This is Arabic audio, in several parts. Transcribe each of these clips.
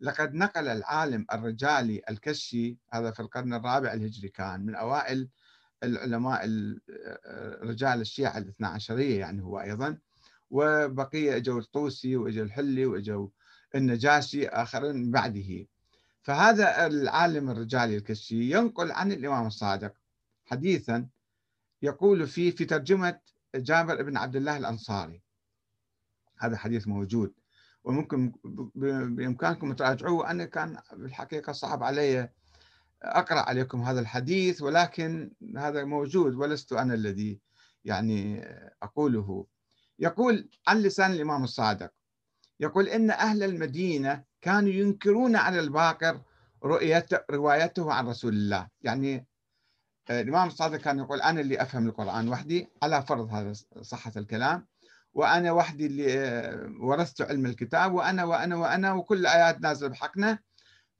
لقد نقل العالم الرجالي الكشي هذا في القرن الرابع الهجري كان من أوائل العلماء رجال الشيعة الاثنى عشرية يعني هو أيضا وبقية أجوا الطوسي وأجوا الحلي وأجوا النجاشي آخرين بعده. فهذا العالم الرجالي الكشي ينقل عن الإمام الصادق. حديثا يقول فيه في ترجمة جابر بن عبد الله الأنصاري. هذا حديث موجود. وممكن بإمكانكم تراجعوه. أنا كان بالحقيقة صعب علي أقرأ عليكم هذا الحديث ولكن هذا موجود ولست أنا الذي يعني أقوله. يقول عن لسان الإمام الصادق يقول إن أهل المدينة كانوا ينكرون على الباقر رؤية روايته عن رسول الله. يعني الإمام الصادق كان يقول أنا اللي أفهم القرآن وحدي على فرض هذا صحة الكلام. وأنا وحدي اللي ورثت علم الكتاب وأنا وأنا وأنا وكل الآيات نازلة بحقنا.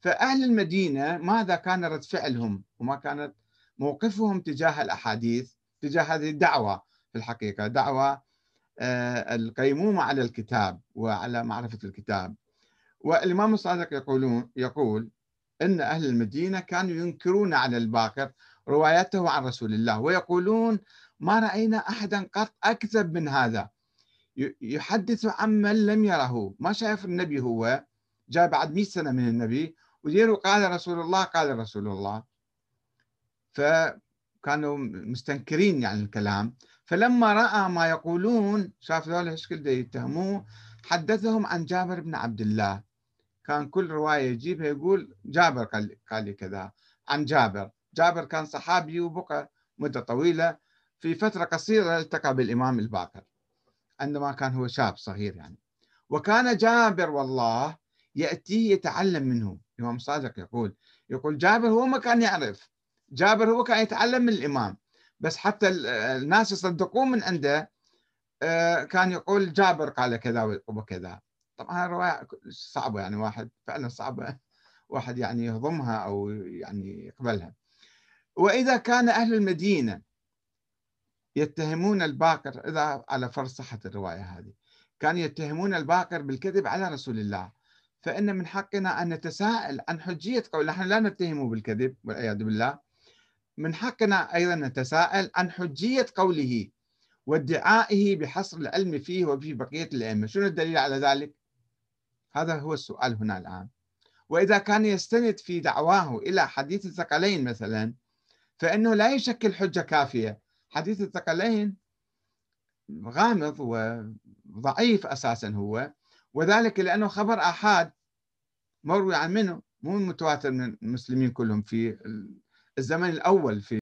فأهل المدينة ماذا كان رد فعلهم؟ وما كانت موقفهم تجاه الأحاديث تجاه هذه الدعوة في الحقيقة دعوة آه، القيمومة على الكتاب وعلى معرفة الكتاب. والإمام الصادق يقولون يقول أن أهل المدينة كانوا ينكرون على الباقر روايته عن رسول الله ويقولون ما رأينا أحدا قط أكذب من هذا. يحدث عمن لم يره. ما شايف النبي هو؟ جاء بعد 100 سنة من النبي وديروا قال رسول الله قال رسول الله. فكانوا مستنكرين يعني الكلام. فلما رأى ما يقولون شاف ذولا إيش كل يتهموه. حدثهم عن جابر بن عبد الله. كان كل رواية يجيبها يقول جابر قال, قال لي كذا عن جابر. جابر كان صحابي وبقى مدة طويلة. في فترة قصيرة التقى بالإمام الباقر. عندما كان هو شاب صغير يعني. وكان جابر والله يأتيه يتعلم منه. الإمام صادق يقول يقول جابر هو ما كان يعرف. جابر هو كان يتعلم من الإمام. بس حتى الناس يصدقون من عنده آه، كان يقول جابر قال كذا وكذا. طبعا رواية صعبة يعني واحد فعلا صعبة. واحد يعني يهضمها أو يعني يقبلها. وإذا كان أهل المدينة يتهمون الباقر إذا على فرض صحة الرواية هذه كانوا يتهمون الباقر بالكذب على رسول الله. فإن من حقنا أن نتساءل عن حجية قول نحن لا نتهمه بالكذب والعياذ بالله. من حقنا أيضا نتساءل عن حجية قوله وادعائه بحصر العلم فيه وفي بقية الأئمة. شنو الدليل على ذلك؟ هذا هو السؤال هنا الآن. وإذا كان يستند في دعواه إلى حديث الثقلين مثلا فإنه لا يشكل حجة كافية. حديث الثقلين غامض وضعيف أساسا هو وذلك لأنه خبر آحاد مروي عن منه مو متواتر من المسلمين كلهم في الزمن الأول في